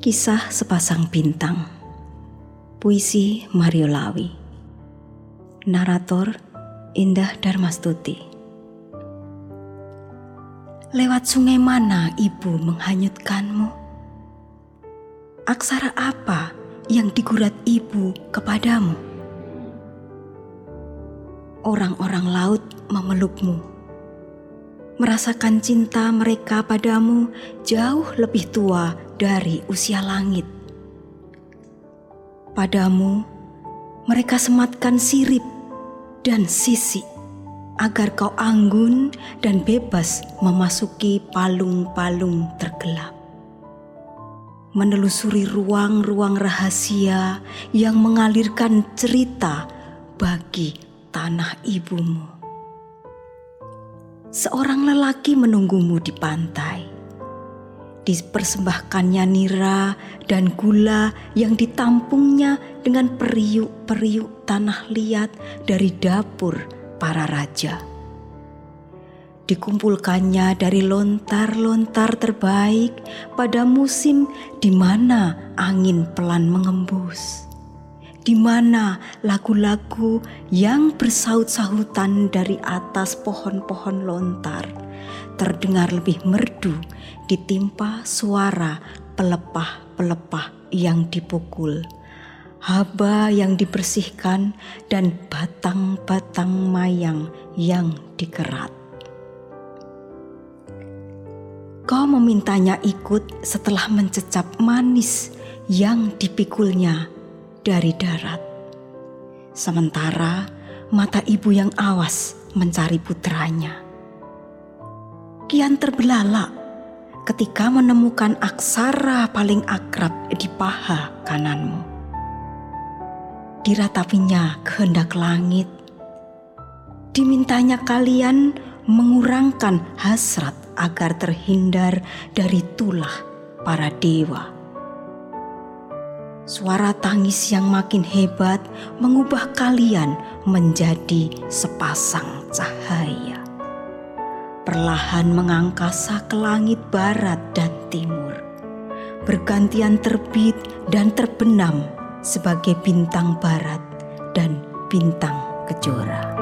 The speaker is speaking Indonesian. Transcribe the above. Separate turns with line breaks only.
Kisah Sepasang Bintang Puisi Mario Lawi Narator Indah Darmastuti Lewat sungai mana ibu menghanyutkanmu? Aksara apa yang digurat ibu kepadamu? Orang-orang laut memelukmu merasakan cinta mereka padamu jauh lebih tua dari usia langit. Padamu, mereka sematkan sirip dan sisi agar kau anggun dan bebas memasuki palung-palung tergelap. Menelusuri ruang-ruang rahasia yang mengalirkan cerita bagi tanah ibumu. Seorang lelaki menunggumu di pantai dipersembahkannya nira dan gula yang ditampungnya dengan periuk-periuk tanah liat dari dapur para raja. Dikumpulkannya dari lontar-lontar terbaik pada musim di mana angin pelan mengembus. Di mana lagu-lagu yang bersaut-sahutan dari atas pohon-pohon lontar terdengar lebih merdu ditimpa suara pelepah-pelepah yang dipukul, haba yang dibersihkan, dan batang-batang mayang yang dikerat. Kau memintanya ikut setelah mencecap manis yang dipikulnya dari darat. Sementara mata ibu yang awas mencari putranya kian terbelalak ketika menemukan aksara paling akrab di paha kananmu. Diratapinya kehendak langit, dimintanya kalian mengurangkan hasrat agar terhindar dari tulah para dewa. Suara tangis yang makin hebat mengubah kalian menjadi sepasang cahaya perlahan mengangkasa ke langit barat dan timur, bergantian terbit dan terbenam sebagai bintang barat dan bintang kejora.